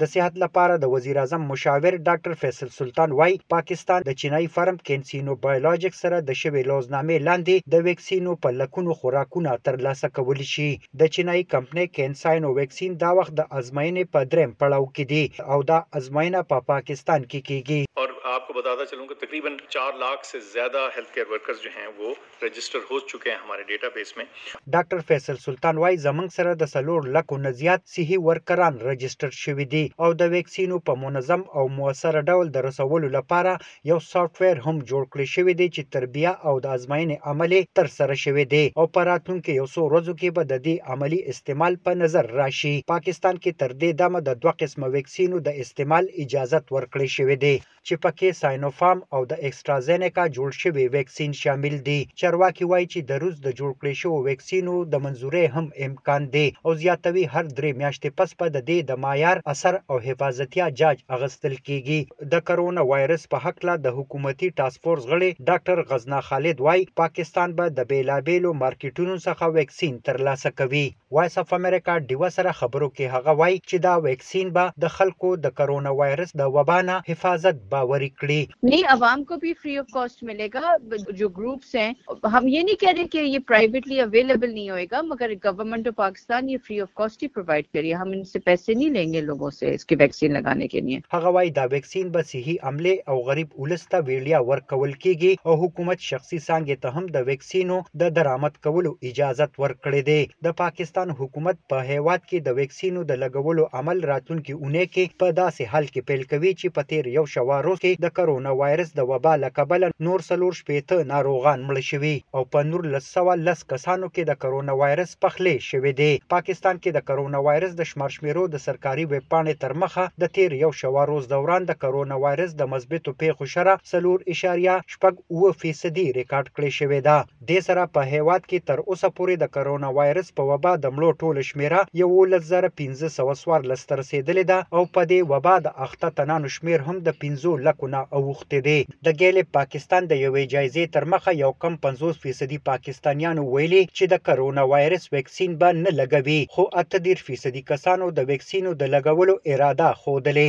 د صحت لپاره د وزیراعظم مشاور ډاکټر فیصل سلطان وايي، پاکستان د چینايي فرم کینسینو بایولوژیکس سره د شوې لوظنامې لاندې د ویکسینو په لکونو خوراکونه تر لاسه کولی شي. د چینايي کمپنۍ کینساینو ویکسین دا وخت د ازموینې په درېیم پړاو کې دي او دا ازموینه په پاکستان کې کېږي. اور آپ کو بتاتا چلوں کہ تقریبا چار لاکھ سے زیادہ ہیلتھ کیئر ورکرز جو ہیں وہ رجسټر هو چکه هې همارې ډیټا بیس مې. ډاکټر فیصل سلطان وايي، زموږ سره د څلور لکو نه زیات صحي ورکران رجسټر شوي دي او د ویکسینو په منظم او موثر ډول د رسولو لپاره یو سافټویر هم جوړ کړی شوی دی چې تربیه او د ازماینې عمل یې ترسره شوی دی او په راتلونکې یو څو ورځو کې به د دې عملي استعمال په نظر راشي. پاکستان کې تر دې دمه د دوه قسمه ویکسینو د استعمال اجازت ورکړی شوی دی. چې پکې ساینوفام او د اکسټرازینیکا جوړ شوي ویکسین شامل دي. چارواکي وايي چې د روس د جوړ کړې شوو ویکسینو د منظورۍ هم امکان دې او زیاتوي هر درې میاشتې پس به د دې د معیار، اثر او حفاظتیا جاج اغستل کیږي. د کرونا وایرس په هکله د حکومتي ټاسک فورس غړې ډاکټر غزنا خالد وايي، پاکستان به د بیلابیلو مارکیټونو څخه ویکسین ترلاسه کوي. وایس اف امریکا ډیوه سره خبرو کې هغه وایي چې دا ویکسین به د خلکو د کرونا وایرس د وبا نه حفاظت باوري کړي. نی عوام کو بی فری اف کاسټ ملې ګا جو ګروپس هې هم یې نی کهرې کې یې پرایویټلی اویلیبل نی هوې ګا مګر ګورنمنټ اف پاکستان یې فری اف کاسټ هی پرووایډ کرې هم ان سې پیسې نی لې ګې لوګو سې اس کې ویکسین لګانې کې لیې. هغه وایي دا ویکسین به صحی عملې او غریب ولس ته ویړیا ورکول کیږي او حکومت شخصی څانګې ته هم د ویکسین ویکسینو د درامد کولو اجازت ورکړی دی. د پاکستان حکومت په هیواد کې د ویکسینو د لګولو عمل راتلونکې اونۍ کې په داسې حال کې پیل کوي چې په تیر یو شواروز کې د کرونا وایرس د وبا له کبله نور څلور شپېته ناروغان مړه شوي او په نولس سوه لس کسانو کې د کرونا وایرس پخلی شوی دی. پاکستان کې د کرونا وایرس د شمارشمیرو د سرکاري ویبپاڼې ترمخه د تیر یو شواروز دوران د کرونا وایرس د مثبتو پیښو شرح څلور اعشاریه شپږ اووه فیصدي ریکارډ کړې شوې ده. دې سره په هېواد کې تر اوسه پورې د کرونا وایرس په وبا د مړو ټوله شمېره یوولس زره پنځه سوه څوارلس ته رسېدلې ده او په دې وبا د اخته تنانو شمېر هم د پنځو لکو نه اوښتی دی. د ګیلپ پاکستان د یوې جایزې تر مخه یو کم پنځوس فیصدي پاکستانیانو ویلي چې د کرونا وایرس ویکسین به نه لګوي، خو اته دېرش فیصدي کسانو د ویکسینو د لګولو اراده ښودلې.